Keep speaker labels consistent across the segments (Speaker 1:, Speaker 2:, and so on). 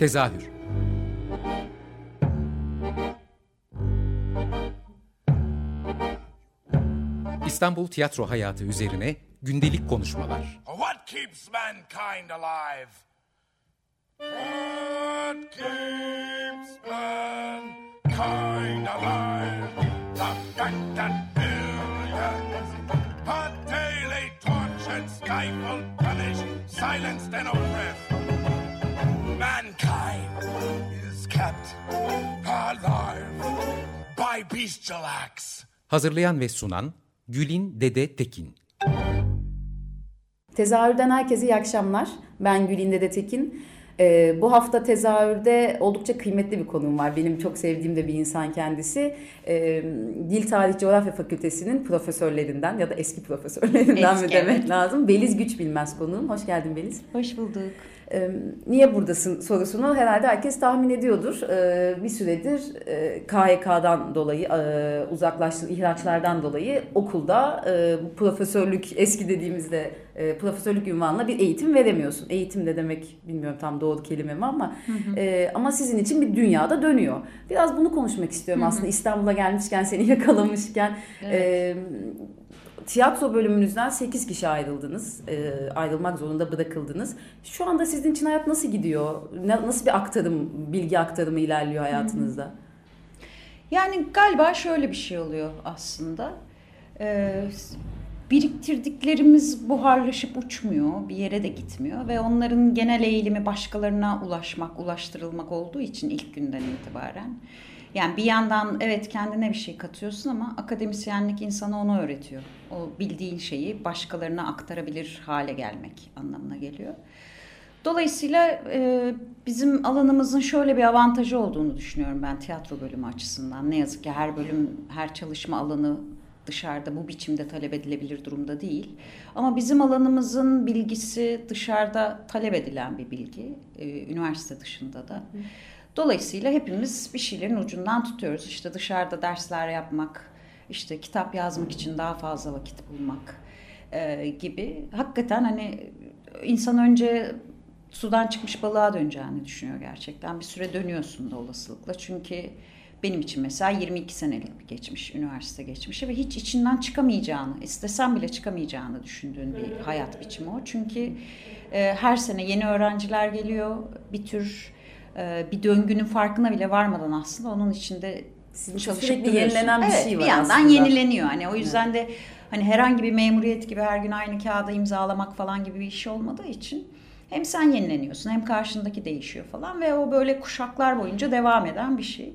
Speaker 1: Tezahür İstanbul tiyatro hayatı üzerine gündelik konuşmalar. What keeps mankind alive? What keeps mankind alive? The that billions are daily tortured, stifled, punished, silenced and oppressed. Hazırlayan ve sunan Gülin Dede Tekin.
Speaker 2: Tezahürden herkese iyi akşamlar. Ben Gülin Dede Tekin. Ee, bu hafta tezahürde oldukça kıymetli bir konum var. Benim çok sevdiğim de bir insan kendisi. Ee, Dil Tarih Coğrafya Fakültesi'nin profesörlerinden ya da eski profesörlerinden eski, mi demek evet. lazım. Beliz Güç Bilmez konuğum. Hoş geldin Beliz.
Speaker 3: Hoş bulduk
Speaker 2: niye buradasın sorusunu herhalde herkes tahmin ediyordur. bir süredir KHK'dan dolayı uzaklaştığın ihraçlardan dolayı okulda profesörlük eski dediğimizde profesörlük ünvanına bir eğitim veremiyorsun. Eğitim de demek bilmiyorum tam doğru kelime mi ama hı hı. ama sizin için bir dünyada dönüyor. Biraz bunu konuşmak istiyorum hı hı. aslında İstanbul'a gelmişken seni yakalamışken. Evet tiyatro bölümünüzden 8 kişi ayrıldınız. E, ayrılmak zorunda bırakıldınız. Şu anda sizin için hayat nasıl gidiyor? nasıl bir aktarım, bilgi aktarımı ilerliyor hayatınızda?
Speaker 3: Yani galiba şöyle bir şey oluyor aslında. Ee, biriktirdiklerimiz buharlaşıp uçmuyor, bir yere de gitmiyor ve onların genel eğilimi başkalarına ulaşmak, ulaştırılmak olduğu için ilk günden itibaren yani bir yandan evet kendine bir şey katıyorsun ama akademisyenlik insana onu öğretiyor. O bildiğin şeyi başkalarına aktarabilir hale gelmek anlamına geliyor. Dolayısıyla e, bizim alanımızın şöyle bir avantajı olduğunu düşünüyorum ben tiyatro bölümü açısından. Ne yazık ki her bölüm, her çalışma alanı dışarıda bu biçimde talep edilebilir durumda değil. Ama bizim alanımızın bilgisi dışarıda talep edilen bir bilgi, e, üniversite dışında da. Hı. Dolayısıyla hepimiz bir şeylerin ucundan tutuyoruz. İşte dışarıda dersler yapmak, işte kitap yazmak için daha fazla vakit bulmak e, gibi. Hakikaten hani insan önce sudan çıkmış balığa döneceğini düşünüyor gerçekten. Bir süre dönüyorsun da olasılıkla. Çünkü benim için mesela 22 senelik bir geçmiş, üniversite geçmişi ve hiç içinden çıkamayacağını, istesen bile çıkamayacağını düşündüğün bir hayat biçimi o. Çünkü e, her sene yeni öğrenciler geliyor, bir tür e, bir döngünün farkına bile varmadan aslında onun içinde
Speaker 2: Sizin çalışıp yenilenen bir
Speaker 3: evet,
Speaker 2: şey var
Speaker 3: bir yandan aslında. yenileniyor. Hani o yüzden evet. de hani herhangi bir memuriyet gibi her gün aynı kağıda imzalamak falan gibi bir iş olmadığı için hem sen yenileniyorsun hem karşındaki değişiyor falan ve o böyle kuşaklar boyunca devam eden bir şey.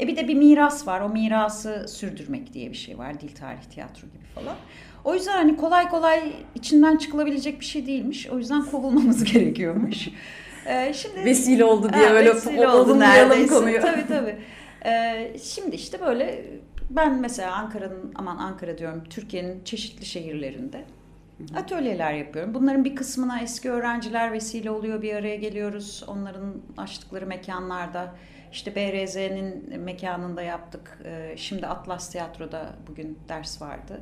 Speaker 3: E bir de bir miras var. O mirası sürdürmek diye bir şey var. Dil, tarih, tiyatro gibi falan. O yüzden hani kolay kolay içinden çıkılabilecek bir şey değilmiş. O yüzden kovulmamız gerekiyormuş.
Speaker 2: Ee, şimdi vesile oldu diye ha, öyle vesile oldu konuyu.
Speaker 3: Tabii tabii. Ee, şimdi işte böyle ben mesela Ankara'nın aman Ankara diyorum Türkiye'nin çeşitli şehirlerinde atölyeler yapıyorum. Bunların bir kısmına eski öğrenciler vesile oluyor bir araya geliyoruz. Onların açtıkları mekanlarda işte BRZ'nin mekanında yaptık. Ee, şimdi Atlas Tiyatro'da bugün ders vardı.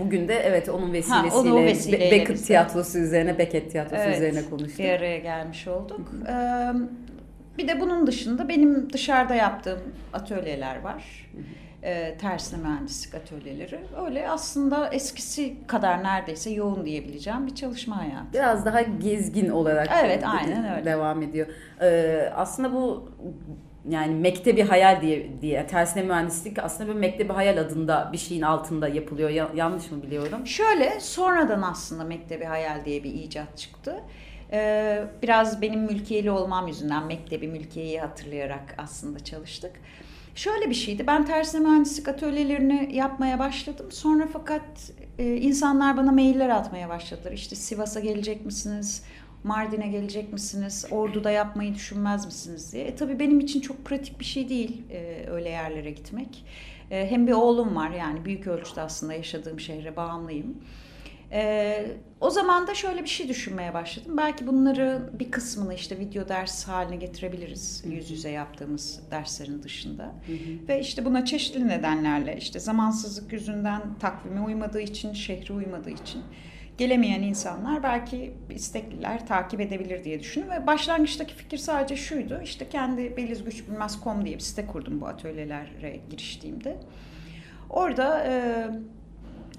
Speaker 2: Bugün de evet onun vesilesiyle, ha, onun vesileyle Be Beckett tiyatrosu üzerine, Beckett tiyatrosu evet, üzerine konuştuk.
Speaker 3: Bir araya gelmiş olduk. Ee, bir de bunun dışında benim dışarıda yaptığım atölyeler var. E, tersine mühendislik atölyeleri. Öyle aslında eskisi kadar neredeyse yoğun diyebileceğim bir çalışma hayatı.
Speaker 2: Biraz daha gezgin olarak
Speaker 3: evet, aynen öyle.
Speaker 2: devam ediyor. Ee, aslında bu yani mektebi hayal diye diye tersine mühendislik aslında bir mektebi hayal adında bir şeyin altında yapılıyor. Ya, yanlış mı biliyorum?
Speaker 3: Şöyle sonradan aslında mektebi hayal diye bir icat çıktı. Ee, biraz benim mülkiyeli olmam yüzünden mektebi mülkiyeyi hatırlayarak aslında çalıştık. Şöyle bir şeydi. Ben tersine mühendislik atölyelerini yapmaya başladım. Sonra fakat e, insanlar bana mailler atmaya başladılar. İşte Sivas'a gelecek misiniz? Mardin'e gelecek misiniz? Ordu'da yapmayı düşünmez misiniz diye. E, tabii benim için çok pratik bir şey değil e, öyle yerlere gitmek. E, hem bir oğlum var yani büyük ölçüde aslında yaşadığım şehre bağımlıyım. Ee, o zaman da şöyle bir şey düşünmeye başladım. Belki bunları bir kısmını işte video ders haline getirebiliriz. Yüz yüze yaptığımız derslerin dışında. Hı hı. Ve işte buna çeşitli nedenlerle işte zamansızlık yüzünden takvime uymadığı için, şehre uymadığı için gelemeyen insanlar belki istekliler takip edebilir diye düşündüm. Ve başlangıçtaki fikir sadece şuydu. İşte kendi belizgüçbilmez.com diye bir site kurdum bu atölyelere giriştiğimde. Orada... E,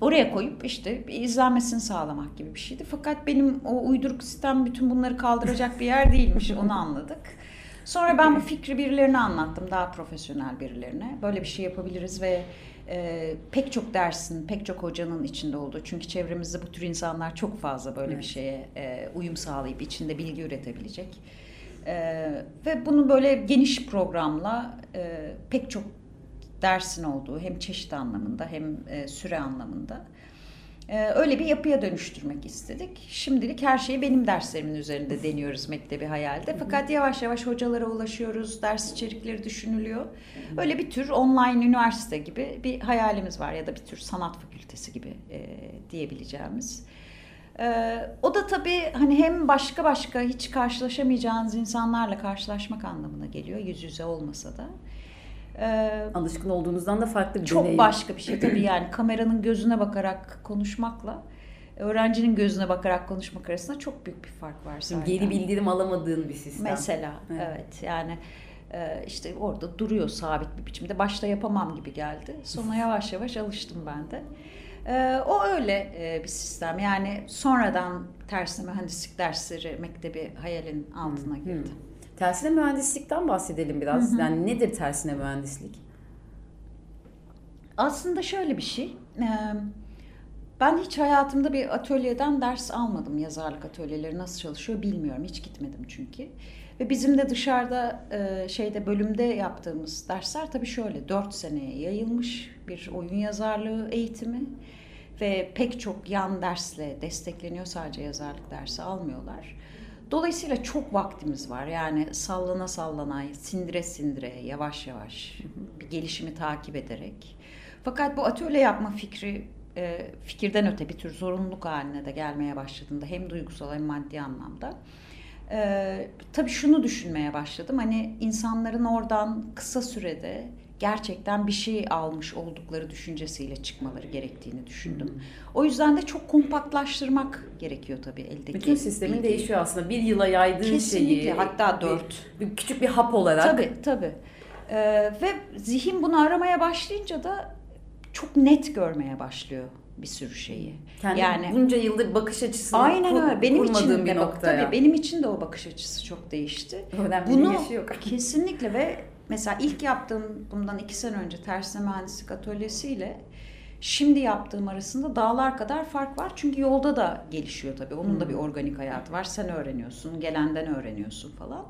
Speaker 3: oraya koyup işte izlenmesini sağlamak gibi bir şeydi. Fakat benim o uyduruk sistem bütün bunları kaldıracak bir yer değilmiş onu anladık. Sonra ben bu fikri birilerine anlattım daha profesyonel birilerine. Böyle bir şey yapabiliriz ve e, pek çok dersin, pek çok hocanın içinde olduğu. Çünkü çevremizde bu tür insanlar çok fazla böyle evet. bir şeye e, uyum sağlayıp içinde bilgi üretebilecek. E, ve bunu böyle geniş programla e, pek çok dersin olduğu hem çeşit anlamında hem e, süre anlamında öyle bir yapıya dönüştürmek istedik. Şimdilik her şeyi benim derslerimin üzerinde deniyoruz Mektebi Hayal'de. Fakat yavaş yavaş hocalara ulaşıyoruz, ders içerikleri düşünülüyor. Öyle bir tür online üniversite gibi bir hayalimiz var ya da bir tür sanat fakültesi gibi e, diyebileceğimiz. Ee, o da tabii hani hem başka başka hiç karşılaşamayacağınız insanlarla karşılaşmak anlamına geliyor yüz yüze olmasa da.
Speaker 2: Ee, Alışkın olduğunuzdan da farklı bir
Speaker 3: çok
Speaker 2: deneyim.
Speaker 3: Çok başka bir şey tabii yani kameranın gözüne bakarak konuşmakla öğrencinin gözüne bakarak konuşmak arasında çok büyük bir fark var
Speaker 2: zaten. Geri bildirim alamadığın bir sistem.
Speaker 3: Mesela evet, evet yani e, işte orada duruyor sabit bir biçimde. Başta yapamam gibi geldi. Sonra yavaş yavaş alıştım ben de. E, o öyle e, bir sistem. Yani sonradan tersine mühendislik dersleri mektebi hayalin altına girdi. Hı.
Speaker 2: Tersine mühendislikten bahsedelim biraz. Hı hı. Yani nedir tersine mühendislik?
Speaker 3: Aslında şöyle bir şey. Ben hiç hayatımda bir atölyeden ders almadım. Yazarlık atölyeleri nasıl çalışıyor bilmiyorum. Hiç gitmedim çünkü. Ve bizim de dışarıda şeyde bölümde yaptığımız dersler tabii şöyle dört seneye yayılmış bir oyun yazarlığı eğitimi ve pek çok yan dersle destekleniyor sadece yazarlık dersi almıyorlar. Dolayısıyla çok vaktimiz var. Yani sallana sallana, sindire sindire, yavaş yavaş bir gelişimi takip ederek. Fakat bu atölye yapma fikri e, fikirden öte bir tür zorunluluk haline de gelmeye başladığında hem duygusal hem maddi anlamda. E, tabii şunu düşünmeye başladım. Hani insanların oradan kısa sürede gerçekten bir şey almış oldukları düşüncesiyle çıkmaları gerektiğini düşündüm. O yüzden de çok kompaktlaştırmak gerekiyor tabii eldeki.
Speaker 2: Bütün sistemin bilgi. değişiyor aslında. Bir yıla yaydığın
Speaker 3: Kesinlikle,
Speaker 2: şeyi.
Speaker 3: hatta dört.
Speaker 2: Bir, küçük bir hap olarak.
Speaker 3: Tabii tabii. Ee, ve zihin bunu aramaya başlayınca da çok net görmeye başlıyor bir sürü şeyi.
Speaker 2: Kendi yani bunca yıldır bakış açısı
Speaker 3: aynen öyle. Benim için de bir bak, tabii benim için de o bakış açısı çok değişti.
Speaker 2: Önemli Bunu yaşıyor.
Speaker 3: kesinlikle ve Mesela ilk yaptığım bundan iki sene önce tersine mühendislik atölyesiyle şimdi yaptığım arasında dağlar kadar fark var. Çünkü yolda da gelişiyor tabii. Onun da bir hmm. organik hayatı var. Sen öğreniyorsun, gelenden öğreniyorsun falan.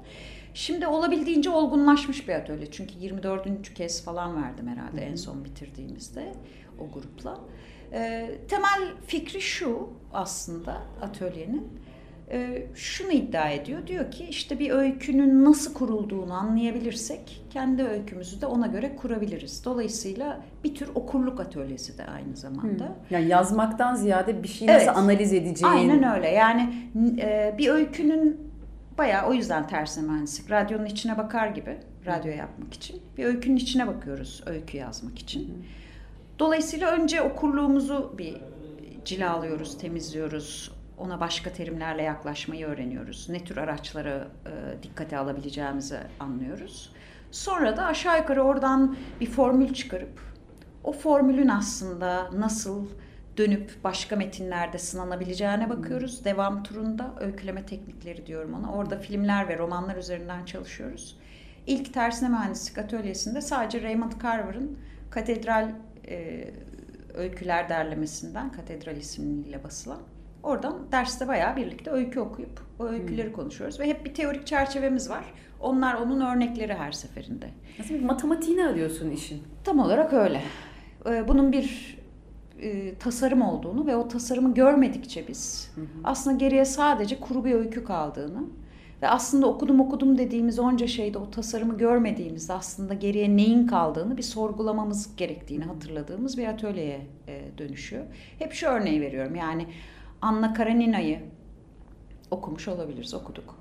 Speaker 3: Şimdi olabildiğince olgunlaşmış bir atölye. Çünkü 24. kez falan verdim herhalde en son bitirdiğimizde o grupla. Ee, temel fikri şu aslında atölyenin e, şunu iddia ediyor. Diyor ki işte bir öykünün nasıl kurulduğunu anlayabilirsek kendi öykümüzü de ona göre kurabiliriz. Dolayısıyla bir tür okurluk atölyesi de aynı zamanda. Hmm.
Speaker 2: Yani yazmaktan ziyade bir şeyi nasıl evet. analiz edeceğin.
Speaker 3: Aynen öyle. Yani e, bir öykünün bayağı o yüzden tersine mühendislik. Radyonun içine bakar gibi radyo yapmak için. Bir öykünün içine bakıyoruz öykü yazmak için. Hmm. Dolayısıyla önce okurluğumuzu bir cilalıyoruz, temizliyoruz, ona başka terimlerle yaklaşmayı öğreniyoruz. Ne tür araçları e, dikkate alabileceğimizi anlıyoruz. Sonra da aşağı yukarı oradan bir formül çıkarıp o formülün aslında nasıl dönüp başka metinlerde sınanabileceğine bakıyoruz. Devam turunda öyküleme teknikleri diyorum ona. Orada filmler ve romanlar üzerinden çalışıyoruz. İlk tersine mühendislik atölyesinde sadece Raymond Carver'ın Katedral e, öyküler derlemesinden, Katedral ismiyle basılan Oradan derste bayağı birlikte öykü okuyup o öyküleri hmm. konuşuyoruz. Ve hep bir teorik çerçevemiz var. Onlar onun örnekleri her seferinde.
Speaker 2: Nasıl bir matematiğini arıyorsun işin?
Speaker 3: Tam olarak öyle. Ee, bunun bir e, tasarım olduğunu ve o tasarımı görmedikçe biz hı aslında geriye sadece kuru bir öykü kaldığını ve aslında okudum okudum dediğimiz onca şeyde o tasarımı görmediğimizde aslında geriye neyin kaldığını bir sorgulamamız gerektiğini hatırladığımız bir atölyeye e, dönüşüyor. Hep şu örneği veriyorum yani Anna Karenina'yı okumuş olabiliriz, okuduk.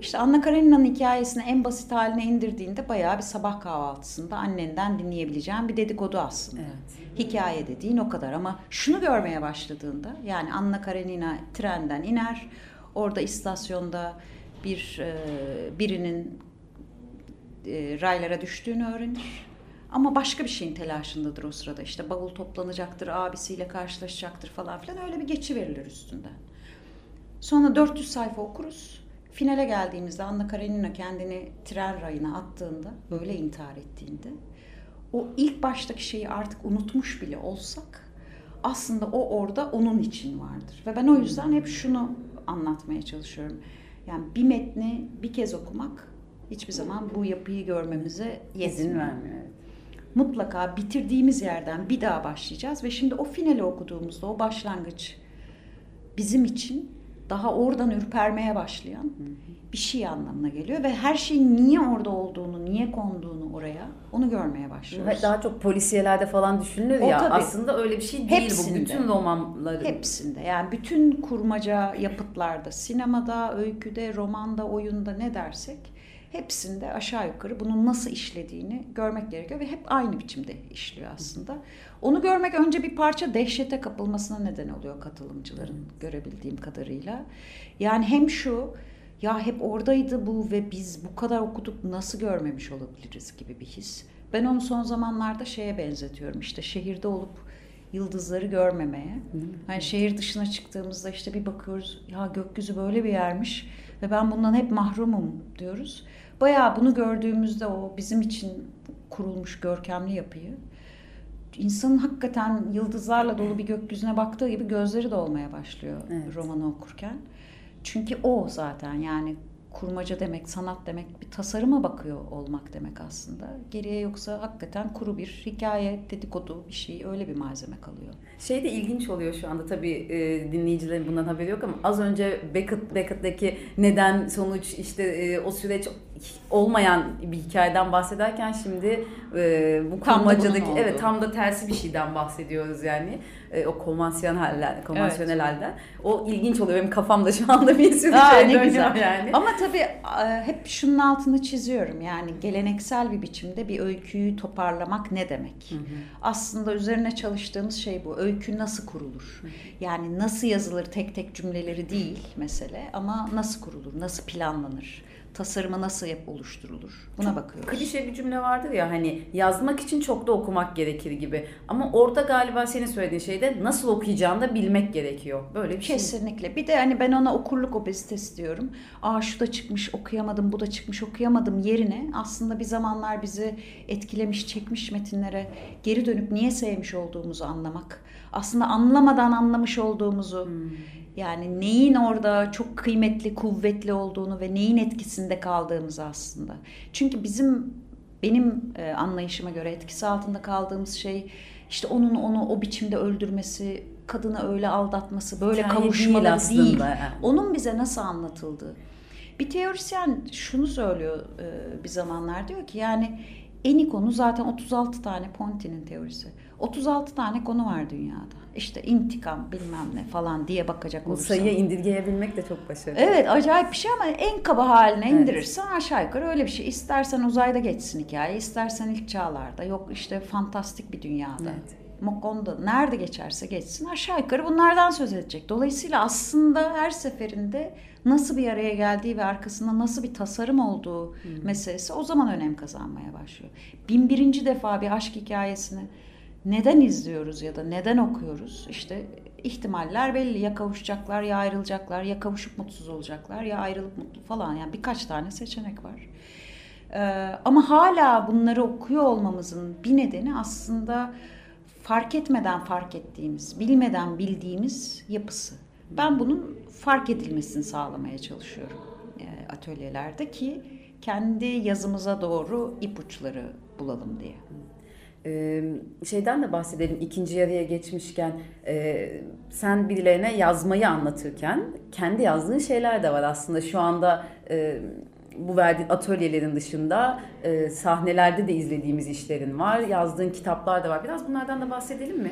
Speaker 3: İşte Anna Karenina'nın hikayesini en basit haline indirdiğinde bayağı bir sabah kahvaltısında annenden dinleyebileceğin bir dedikodu aslında. Evet. Hikaye dediğin o kadar ama şunu görmeye başladığında yani Anna Karenina trenden iner. Orada istasyonda bir e, birinin e, raylara düştüğünü öğrenir. Ama başka bir şeyin telaşındadır o sırada. İşte bavul toplanacaktır, abisiyle karşılaşacaktır falan filan. Öyle bir geçi verilir üstünden. Sonra 400 sayfa okuruz. Finale geldiğimizde Anna Karenina kendini tren rayına attığında, böyle intihar ettiğinde o ilk baştaki şeyi artık unutmuş bile olsak aslında o orada onun için vardır. Ve ben o yüzden hep şunu anlatmaya çalışıyorum. Yani bir metni bir kez okumak hiçbir zaman bu yapıyı görmemize
Speaker 2: izin vermiyor.
Speaker 3: Mutlaka bitirdiğimiz yerden bir daha başlayacağız ve şimdi o finali okuduğumuzda o başlangıç bizim için daha oradan ürpermeye başlayan bir şey anlamına geliyor ve her şeyin niye orada olduğunu, niye konduğunu oraya onu görmeye başlıyoruz.
Speaker 2: Daha çok polisiyelerde falan düşünülür o ya tabii. aslında öyle bir şey değil Hepsinde. bu bütün romanların.
Speaker 3: Hepsinde yani bütün kurmaca yapıtlarda, sinemada, öyküde, romanda, oyunda ne dersek hepsinde aşağı yukarı bunun nasıl işlediğini görmek gerekiyor ve hep aynı biçimde işliyor aslında. Onu görmek önce bir parça dehşete kapılmasına neden oluyor katılımcıların görebildiğim kadarıyla. Yani hem şu ya hep oradaydı bu ve biz bu kadar okuduk nasıl görmemiş olabiliriz gibi bir his. Ben onu son zamanlarda şeye benzetiyorum işte şehirde olup yıldızları görmemeye. Hani şehir dışına çıktığımızda işte bir bakıyoruz ya gökyüzü böyle bir yermiş ve ben bundan hep mahrumum diyoruz. Bayağı bunu gördüğümüzde o bizim için kurulmuş görkemli yapıyı insanın hakikaten yıldızlarla dolu bir gökyüzüne baktığı gibi gözleri de olmaya başlıyor evet. romanı okurken. Çünkü o zaten yani kurmaca demek, sanat demek bir tasarıma bakıyor olmak demek aslında. Geriye yoksa hakikaten kuru bir hikaye, dedikodu bir şey öyle bir malzeme kalıyor.
Speaker 2: Şey de ilginç oluyor şu anda tabii e, dinleyicilerin bundan haberi yok ama az önce Beckett, Beckett'deki neden, sonuç işte e, o süreç olmayan bir hikayeden bahsederken şimdi e, bu kurmacadaki evet tam da tersi bir şeyden bahsediyoruz yani e, o konvansiyonel konvansiyonel evet. halden. O ilginç oluyor benim kafamda şu anda bir sürü Aa, şey dönüyor yani.
Speaker 3: Ama tabii e, hep şunun altını çiziyorum yani geleneksel bir biçimde bir öyküyü toparlamak ne demek? Hı hı. Aslında üzerine çalıştığımız şey bu. Öykü nasıl kurulur? Hı. Yani nasıl yazılır tek tek cümleleri değil mesele ama nasıl kurulur? Nasıl planlanır? Tasarımı nasıl yap oluşturulur? Buna çok bakıyoruz.
Speaker 2: Klişe bir cümle vardır ya hani yazmak için çok da okumak gerekir gibi. Ama orada galiba senin söylediğin şeyde nasıl okuyacağını da bilmek gerekiyor. Böyle bir
Speaker 3: şey. Kesinlikle. Bir de hani ben ona okurluk obezitesi diyorum. Aa şu da çıkmış okuyamadım, bu da çıkmış okuyamadım yerine aslında bir zamanlar bizi etkilemiş, çekmiş metinlere geri dönüp niye sevmiş olduğumuzu anlamak. Aslında anlamadan anlamış olduğumuzu hmm yani neyin orada çok kıymetli, kuvvetli olduğunu ve neyin etkisinde kaldığımızı aslında. Çünkü bizim benim e, anlayışıma göre etkisi altında kaldığımız şey işte onun onu o biçimde öldürmesi, kadını öyle aldatması, böyle Hikaye kavuşmaları değil. değil. Onun bize nasıl anlatıldığı. Bir teorisyen şunu söylüyor e, bir zamanlar diyor ki yani en konu zaten 36 tane Ponti'nin teorisi. 36 tane konu var dünyada. İşte intikam bilmem ne falan diye bakacak olursan.
Speaker 2: Sayıya indirgeyebilmek de çok başarılı.
Speaker 3: Evet acayip bir şey ama en kaba haline evet. indirirsen aşağı yukarı öyle bir şey. İstersen uzayda geçsin hikaye, istersen ilk çağlarda. Yok işte fantastik bir dünyada. Evet. Mokonda nerede geçerse geçsin aşağı yukarı bunlardan söz edecek. Dolayısıyla aslında her seferinde nasıl bir araya geldiği ve arkasında nasıl bir tasarım olduğu hmm. meselesi o zaman önem kazanmaya başlıyor. Bin birinci defa bir aşk hikayesini neden izliyoruz ya da neden okuyoruz? İşte ihtimaller belli. Ya kavuşacaklar ya ayrılacaklar ya kavuşup mutsuz olacaklar ya ayrılıp mutlu falan. Yani birkaç tane seçenek var. Ee, ama hala bunları okuyor olmamızın bir nedeni aslında fark etmeden fark ettiğimiz, bilmeden bildiğimiz yapısı. Ben bunun fark edilmesini sağlamaya çalışıyorum e, atölyelerde ki kendi yazımıza doğru ipuçları bulalım diye.
Speaker 2: Ee, şeyden de bahsedelim ikinci yarıya geçmişken e, sen birilerine yazmayı anlatırken kendi yazdığın şeyler de var aslında şu anda e, bu verdiğin atölyelerin dışında e, sahnelerde de izlediğimiz işlerin var yazdığın kitaplar da var biraz bunlardan da bahsedelim mi?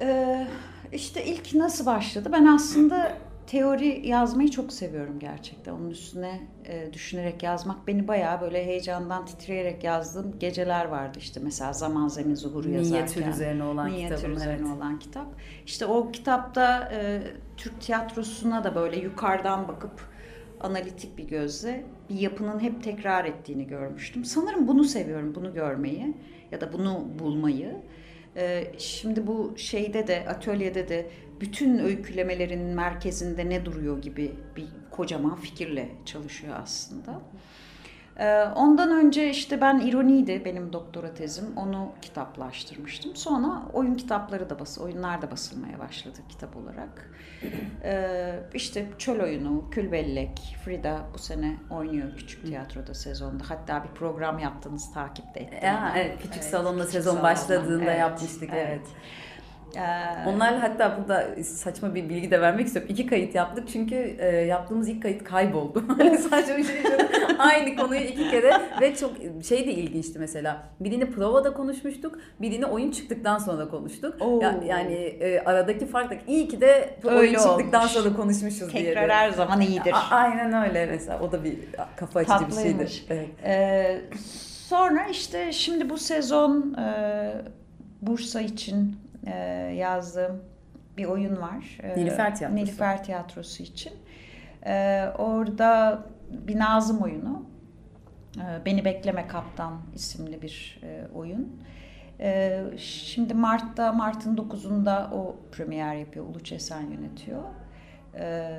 Speaker 3: Ee, İşte ilk nasıl başladı? Ben aslında teori yazmayı çok seviyorum gerçekten. Onun üstüne e, düşünerek yazmak beni bayağı böyle heyecandan titreyerek yazdığım geceler vardı işte mesela Zaman Zemin Zuhur'u yazarken.
Speaker 2: Minyatür üzerine olan
Speaker 3: Minyatür
Speaker 2: kitabım,
Speaker 3: üzerine
Speaker 2: evet.
Speaker 3: olan kitap. İşte o kitapta e, Türk tiyatrosuna da böyle yukarıdan bakıp analitik bir gözle bir yapının hep tekrar ettiğini görmüştüm. Sanırım bunu seviyorum, bunu görmeyi ya da bunu bulmayı. Ee, şimdi bu şeyde de atölyede de bütün öykülemelerin merkezinde ne duruyor gibi bir kocaman fikirle çalışıyor aslında. Ee, ondan önce işte ben ironiydi benim doktora tezim. Onu kitaplaştırmıştım. Sonra oyun kitapları da bas, oyunlar da basılmaya başladı kitap olarak. Ee, işte Çöl Oyunu, Külbellek, Frida bu sene oynuyor küçük tiyatroda sezonda. Hatta bir program yaptınız takipte ettim.
Speaker 2: Ya, evet, küçük salonda
Speaker 3: küçük
Speaker 2: sezon
Speaker 3: salonda.
Speaker 2: başladığında
Speaker 3: Evet,
Speaker 2: yapmıştık, evet.
Speaker 3: Ee,
Speaker 2: Onlar hatta burada saçma bir bilgi de vermek istiyorum. İki kayıt yaptık çünkü e, yaptığımız ilk kayıt kayboldu. Hani saçma bir şey. Aynı konuyu iki kere ve çok şey de ilginçti mesela. Birini provada konuşmuştuk, birini oyun çıktıktan sonra konuştuk.
Speaker 3: Oo.
Speaker 2: Ya- yani e, aradaki fark da iyi ki de
Speaker 3: Öyle
Speaker 2: oyun çıktıktan
Speaker 3: olmuş.
Speaker 2: sonra konuşmuşuz diye.
Speaker 3: tekrar her zaman iyidir.
Speaker 2: A- aynen öyle mesela. O da bir kafa açıcı bir şeydi.
Speaker 3: Tatlıymış.
Speaker 2: Evet.
Speaker 3: Ee, sonra işte şimdi bu sezon e, Bursa için e, yazdığım bir oyun var. E,
Speaker 2: Nilüfer Tiyatrosu.
Speaker 3: Nilüfer Tiyatrosu için. E, orada bir Nazım oyunu. E, Beni Bekleme Kaptan isimli bir e, oyun. E, şimdi Mart'ta, Mart'ın 9'unda o premier yapıyor. Ulu Çesen yönetiyor. E,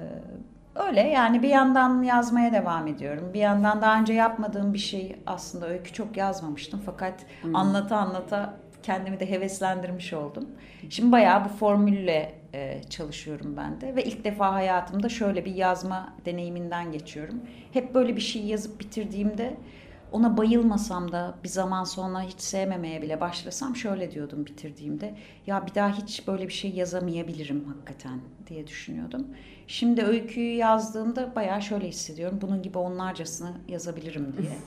Speaker 3: Öyle yani bir yandan yazmaya devam ediyorum. Bir yandan daha önce yapmadığım bir şey aslında öykü çok yazmamıştım. Fakat anlata anlata kendimi de heveslendirmiş oldum. Şimdi bayağı bu formülle e, çalışıyorum ben de. Ve ilk defa hayatımda şöyle bir yazma deneyiminden geçiyorum. Hep böyle bir şey yazıp bitirdiğimde ona bayılmasam da bir zaman sonra hiç sevmemeye bile başlasam şöyle diyordum bitirdiğimde. Ya bir daha hiç böyle bir şey yazamayabilirim hakikaten diye düşünüyordum. Şimdi öyküyü yazdığımda bayağı şöyle hissediyorum. Bunun gibi onlarcasını yazabilirim diye.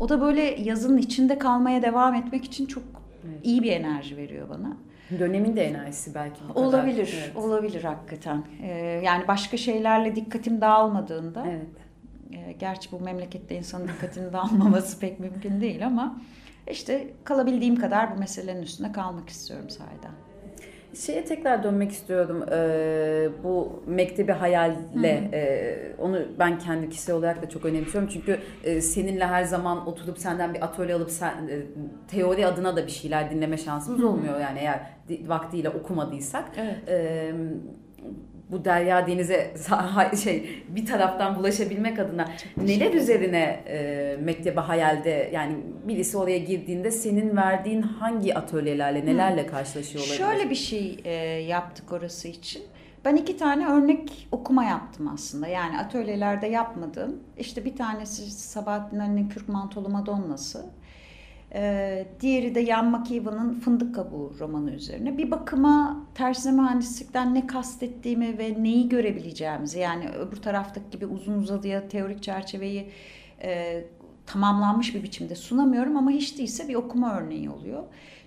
Speaker 3: O da böyle yazının içinde kalmaya devam etmek için çok iyi bir enerji veriyor bana.
Speaker 2: Dönemin de enerjisi belki bu kadar.
Speaker 3: Olabilir,
Speaker 2: Evet.
Speaker 3: olabilir hakikaten. Ee, yani başka şeylerle dikkatim dağılmadığında,
Speaker 2: Evet.
Speaker 3: e, gerçi bu memlekette insanın dikkatini dağılmaması pek mümkün değil ama işte kalabildiğim kadar bu meselenin üstünde kalmak istiyorum sahiden.
Speaker 2: Şeye tekrar dönmek istiyorum. Ee, bu mektebi hayalle e, onu ben kendi kişisel olarak da çok önemsiyorum. Çünkü e, seninle her zaman oturup senden bir atölye alıp sen e, teori adına da bir şeyler dinleme şansımız olmuyor. Yani eğer vaktiyle okumadıysak.
Speaker 3: Evet.
Speaker 2: Ee, bu derya denize şey bir taraftan bulaşabilmek adına neler üzerine e, mektebe hayalde yani birisi oraya girdiğinde senin verdiğin hangi atölyelerle nelerle karşılaşıyor olabilir?
Speaker 3: Şöyle bir şey e, yaptık orası için. Ben iki tane örnek okuma yaptım aslında. Yani atölyelerde yapmadığım. İşte bir tanesi Sabahattin Ali'nin Kürk Mantolu Madonna'sı. Ee, diğeri de Yan McKeevan'ın Fındık Kabuğu romanı üzerine. Bir bakıma tersine mühendislikten ne kastettiğimi ve neyi görebileceğimizi yani öbür taraftaki gibi uzun uzadıya teorik çerçeveyi e, tamamlanmış bir biçimde sunamıyorum ama hiç değilse bir okuma örneği oluyor.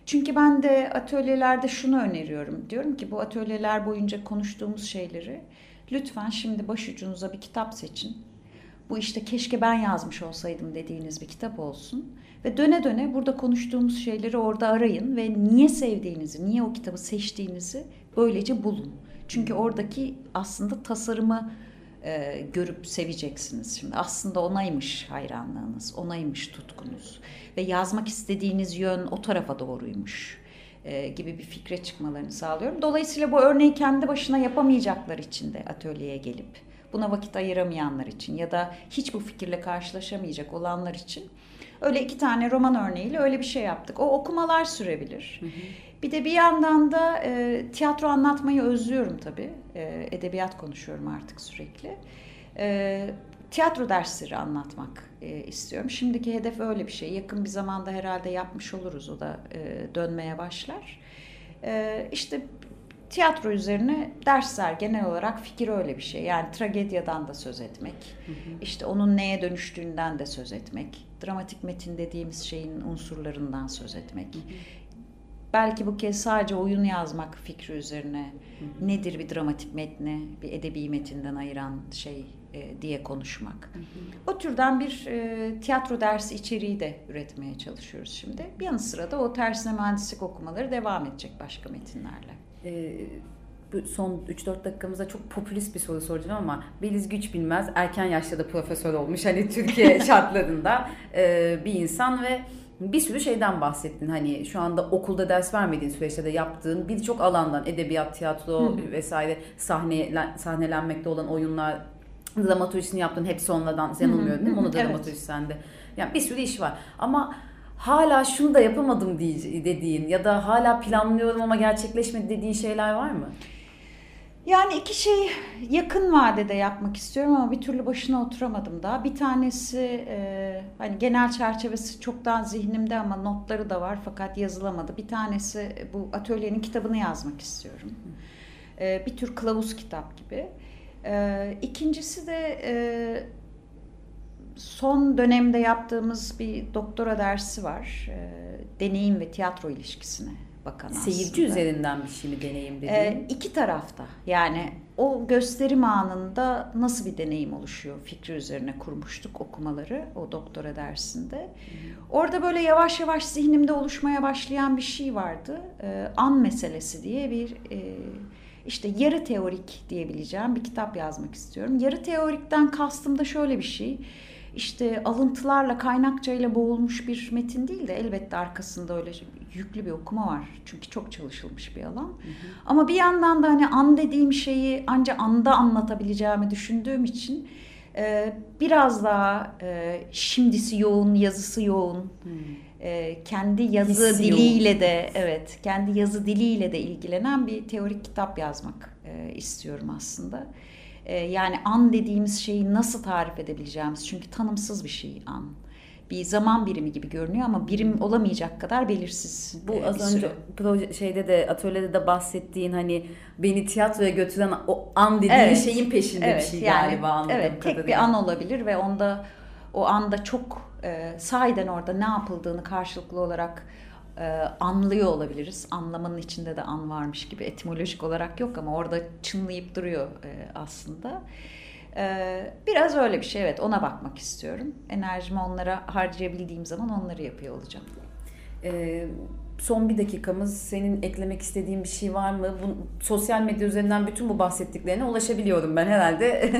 Speaker 3: Çünkü ben de atölyelerde şunu öneriyorum. Diyorum ki bu atölyeler boyunca konuştuğumuz şeyleri lütfen şimdi başucunuza bir kitap seçin. Bu işte keşke ben yazmış olsaydım dediğiniz bir kitap olsun. Ve döne döne burada konuştuğumuz şeyleri orada arayın ve niye sevdiğinizi, niye o kitabı seçtiğinizi böylece bulun. Çünkü oradaki aslında tasarımı e, görüp seveceksiniz. Şimdi aslında onaymış hayranlığınız, onaymış tutkunuz ve yazmak istediğiniz yön o tarafa doğruymuş e, gibi bir fikre çıkmalarını sağlıyorum. Dolayısıyla bu örneği kendi başına yapamayacaklar için de atölyeye gelip buna vakit ayıramayanlar için ya da hiç bu fikirle karşılaşamayacak olanlar için öyle iki tane roman örneğiyle öyle bir şey yaptık. O okumalar sürebilir. Bir de bir yandan da e, tiyatro anlatmayı özlüyorum tabii. E, edebiyat konuşuyorum artık sürekli. E, tiyatro dersleri anlatmak e, istiyorum. Şimdiki hedef öyle bir şey. Yakın bir zamanda herhalde yapmış oluruz. O da e, dönmeye başlar. E, işte tiyatro üzerine dersler genel olarak fikir öyle bir şey. Yani tragedyadan da söz etmek. işte onun neye dönüştüğünden de söz etmek. Dramatik metin dediğimiz şeyin unsurlarından söz etmek. belki bu kez sadece oyun yazmak fikri üzerine nedir bir dramatik metni, bir edebi metinden ayıran şey e, diye konuşmak. O türden bir e, tiyatro dersi içeriği de üretmeye çalışıyoruz şimdi. Bir yanı sıra da o tersine mühendislik okumaları devam edecek başka metinlerle.
Speaker 2: Ee, bu son 3-4 dakikamızda çok popülist bir soru soracağım ama Beliz Güç Bilmez erken yaşta da profesör olmuş hani Türkiye şartlarında e, bir insan ve bir sürü şeyden bahsettin. Hani şu anda okulda ders vermediğin süreçte de yaptığın birçok alandan edebiyat, tiyatro Hı. vesaire sahne, sahnelenmekte olan oyunlar dramaturjisini yaptın hepsi onlardan yanılmıyorum değil mi? Onu da evet. dramaturjisi sende. Yani bir sürü iş var. Ama hala şunu da yapamadım dediğin ya da hala planlıyorum ama gerçekleşmedi dediğin şeyler var mı?
Speaker 3: Yani iki şey yakın vadede yapmak istiyorum ama bir türlü başına oturamadım daha. Bir tanesi e, hani genel çerçevesi çoktan zihnimde ama notları da var fakat yazılamadı. Bir tanesi bu atölyenin kitabını yazmak istiyorum. E, bir tür kılavuz kitap gibi. E, ikincisi de e, son dönemde yaptığımız bir doktora dersi var. E, deneyim ve tiyatro ilişkisine bakan
Speaker 2: Seyirci
Speaker 3: aslında.
Speaker 2: üzerinden bir şey mi deneyim dediğin?
Speaker 3: Ee, iki tarafta yani o gösterim anında nasıl bir deneyim oluşuyor fikri üzerine kurmuştuk okumaları o doktora dersinde. Orada böyle yavaş yavaş zihnimde oluşmaya başlayan bir şey vardı. Ee, an meselesi diye bir e, işte yarı teorik diyebileceğim bir kitap yazmak istiyorum. Yarı teorikten kastım da şöyle bir şey işte alıntılarla kaynakçayla boğulmuş bir metin değil de elbette arkasında öyle yüklü bir okuma var. Çünkü çok çalışılmış bir alan. Hı hı. Ama bir yandan da hani an dediğim şeyi ancak anda anlatabileceğimi düşündüğüm için e, biraz daha e, şimdisi yoğun, yazısı yoğun. E, kendi yazı Hissi diliyle yoğun. de evet, kendi yazı diliyle de ilgilenen bir teorik kitap yazmak e, istiyorum aslında. E, yani an dediğimiz şeyi nasıl tarif edebileceğimiz çünkü tanımsız bir şey an bir zaman birimi gibi görünüyor ama birim olamayacak kadar belirsiz.
Speaker 2: Bu az önce proje şeyde de atölyede de bahsettiğin hani beni tiyatroya götüren o an dediğin evet. şeyin peşinde evet, bir şey yani, galiba
Speaker 3: Evet tek bir an olabilir ve onda o anda çok e, sahiden orada ne yapıldığını karşılıklı olarak e, anlıyor olabiliriz. Anlamanın içinde de an varmış gibi etimolojik olarak yok ama orada çınlayıp duruyor e, aslında. Ee, biraz öyle bir şey evet ona bakmak istiyorum. Enerjimi onlara harcayabildiğim zaman onları yapıyor olacağım.
Speaker 2: Ee, son bir dakikamız senin eklemek istediğin bir şey var mı? Bu, sosyal medya üzerinden bütün bu bahsettiklerine ulaşabiliyorum ben herhalde.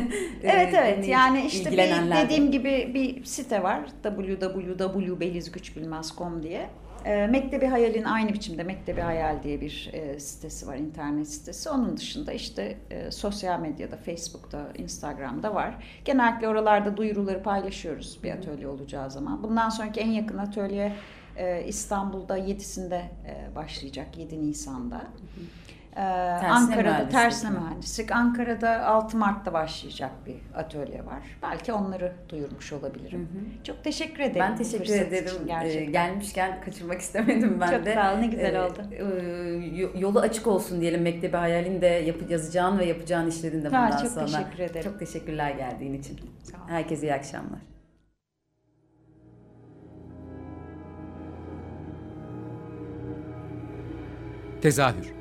Speaker 3: evet evet yani işte bir, dediğim gibi bir site var www.belizgüçbilmez.com diye. E, Mektebi Hayal'in aynı biçimde Mektebi Hayal diye bir e, sitesi var, internet sitesi. Onun dışında işte e, sosyal medyada, Facebook'ta, Instagram'da var. Genellikle oralarda duyuruları paylaşıyoruz bir atölye olacağı zaman. Bundan sonraki en yakın atölye e, İstanbul'da 7'sinde e, başlayacak, 7 Nisan'da. Hı hı. Ee, Ankara'da tersine mühendislik. Ankara'da 6 Mart'ta başlayacak bir atölye var. Belki onları duyurmuş olabilirim. Hı hı. Çok teşekkür ederim.
Speaker 2: Ben teşekkür ederim. Ee, gelmişken kaçırmak istemedim ben
Speaker 3: Çok
Speaker 2: de.
Speaker 3: Çok sağ ol. Ne güzel ee, oldu.
Speaker 2: E, yolu açık olsun diyelim Mektebi Hayal'in de yapı, yazacağın ve yapacağın işlerin de bundan
Speaker 3: ha, çok
Speaker 2: sonra.
Speaker 3: Çok teşekkür ederim.
Speaker 2: Çok teşekkürler geldiğin için. Herkese iyi akşamlar.
Speaker 1: Tezahür